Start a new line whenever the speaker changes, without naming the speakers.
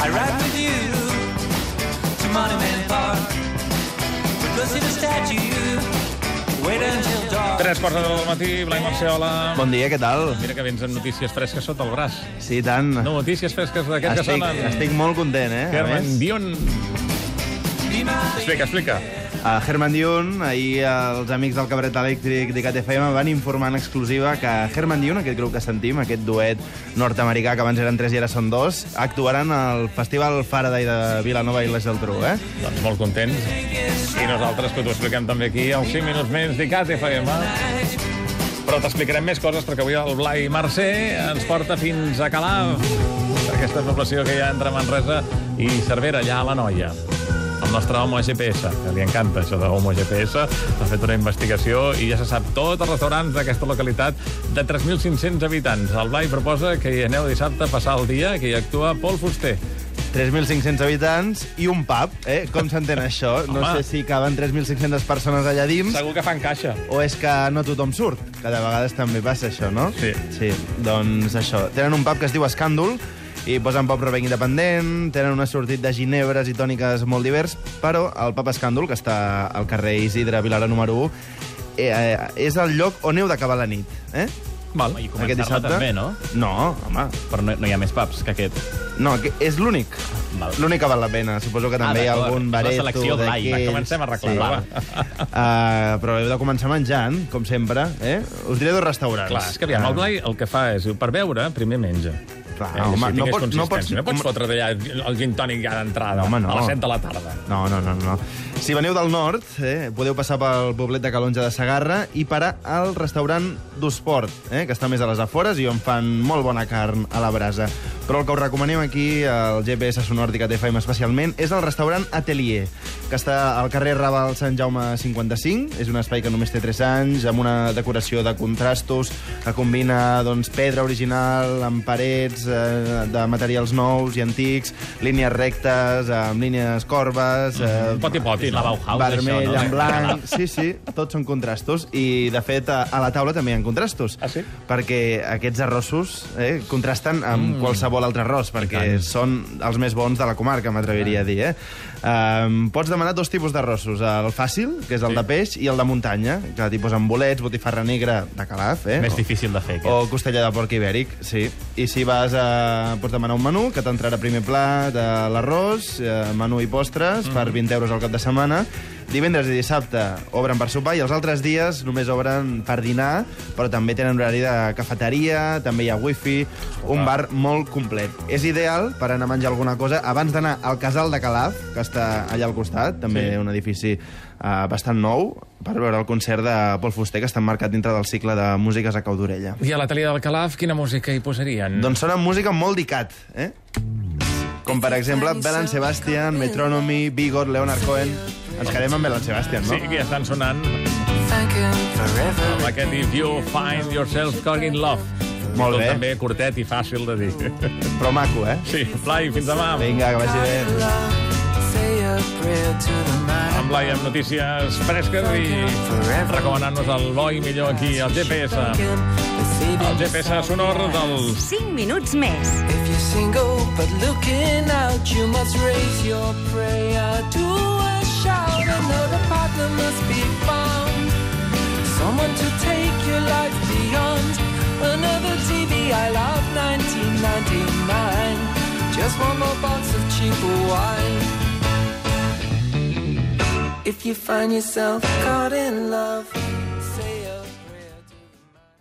I ride with you to Monument Park. We go see the statue. Wait until dark.
Tres quarts de del matí, Blai Marciola.
Bon dia, què tal?
Mira que vens amb notícies fresques sota el braç.
Sí, tant.
No, notícies fresques d'aquest que sonen...
Estic molt content, eh? Kerman
Dion. Explica, explica.
A Herman Dion, ahir els amics del Cabaret Elèctric de KTFM van informar en exclusiva que Herman Dion, aquest grup que sentim, aquest duet nord-americà que abans eren tres i ara són dos, actuaran al Festival Faraday de Vilanova i la Geltrú, eh?
Doncs molt contents. I nosaltres, que t'ho expliquem també aquí, als 5 minuts menys d'ICAT FM. Però t'explicarem més coses, perquè avui el Blai Mercè ens porta fins a Calaf, aquesta població que hi ha entre Manresa i Cervera, allà a la Noia. El nostre Homo GPS, que li encanta això de Homo GPS, ha fet una investigació i ja se sap tots els restaurants d'aquesta localitat de 3.500 habitants. El Blai proposa que hi aneu dissabte a passar el dia, que hi actua Pol Fuster.
3.500 habitants i un pub, eh? Com s'entén això? No
Home.
sé si caben 3.500 persones allà dins
Segur que fan caixa.
o és que no tothom surt, que de vegades també passa això, no?
Sí.
Sí, doncs això. Tenen un pub que es diu Escàndol, i posen pop robenc independent, tenen un assortit de ginebres i tòniques molt divers, però el pub Escàndol, que està al carrer Isidre Vilara número 1, eh, eh, és el lloc on heu d'acabar la nit, eh?
Val.
I
Aquest
començar-la
dissabte.
també, no?
No, home,
Però no, no hi ha més pubs que aquest.
no, que és l'únic. L'únic que val la pena. Suposo que també hi ha algun
la
bareto
selecció
d'aquells.
Va, comencem a reclamar, va.
Uh, però heu de començar menjant, com sempre. Eh? Us diré dos restaurants.
Clar, és que aviam, el Blai el que fa és, per beure, primer menja.
Clar,
Eh,
home,
si
no pots- no pots-
no pots fotre d'allà el gin tònic ja d'entrada,
No, no.
a les 7 de la tarda.
No, no, no, no. Si veniu del nord, eh, podeu passar pel poblet de Calonja de Sagarra i parar al restaurant d'Usport, eh, que està més a les afores i on fan molt bona carn a la brasa. Però el que us recomanem aquí, al GPS Sonor i KTFM especialment, és el restaurant Atelier, que està al carrer Raval Sant Jaume 55. És un espai que només té 3 anys, amb una decoració de contrastos, que combina doncs, pedra original amb parets eh, de materials nous i antics, línies rectes, amb línies corbes... Eh,
Poti-poti,
És la? Bauhaus,
vermell
això, no?
en blanc... Sí, sí, tots són contrastos. I, de fet, a, a la taula també hi ha contrastos.
Ah, sí?
Perquè aquests arrossos eh, contrasten amb mm. qualsevol altre arròs, perquè són els més bons de la comarca, m'atreviria a dir. Eh? Um, pots demanar dos tipus d'arrossos. El fàcil, que és el
Sí.
de peix, i el de muntanya, que tipus amb bolets, botifarra negra de calaf, eh?
Més
O-
difícil de fer, aquest.
o costella de porc ibèric, sí. I si vas a... pots demanar un menú, que t'entrarà primer plat, eh, l'arròs, eh, menú i postres,
Mm.
per 20 euros al cap de setmana. Divendres i dissabte obren per sopar i els altres dies només obren per dinar, però també tenen horari de cafeteria, també hi ha wifi, un bar molt complet. És ideal per anar a menjar alguna cosa abans d'anar al Casal de Calaf, que està allà al costat, també
Sí.
un edifici eh, bastant nou, per veure el concert de Pol Fuster, que està marcat dintre del cicle de músiques a cau d'orella.
I a l'atelier del Calaf, quina música hi posarien?
Doncs sona música molt d'ICAT, eh? Com, per exemple, Belan Sebastian, Metronomy, Vigor, Leonard Cohen... Ens quedem amb Belan Sebastian, no?
Sí, que ja estan sonant
Thank him forever.
amb aquest If You Find Yourself Caught in Love.
Molt bé.
També curtet i fàcil de dir.
Però maco, eh?
Sí, Blai, fins demà.
Vinga, que vagi bé.
Amb Blai amb notícies fresques i recomanant-nos el bo i millor aquí, al GPS. El GPS sonor del
5 minuts més.
If you're single but looking out, you must raise your prayer to. Another partner must be found. Someone to take your life beyond. Another TV I love 1999. Just one more box of cheaper wine. If you find yourself caught in love,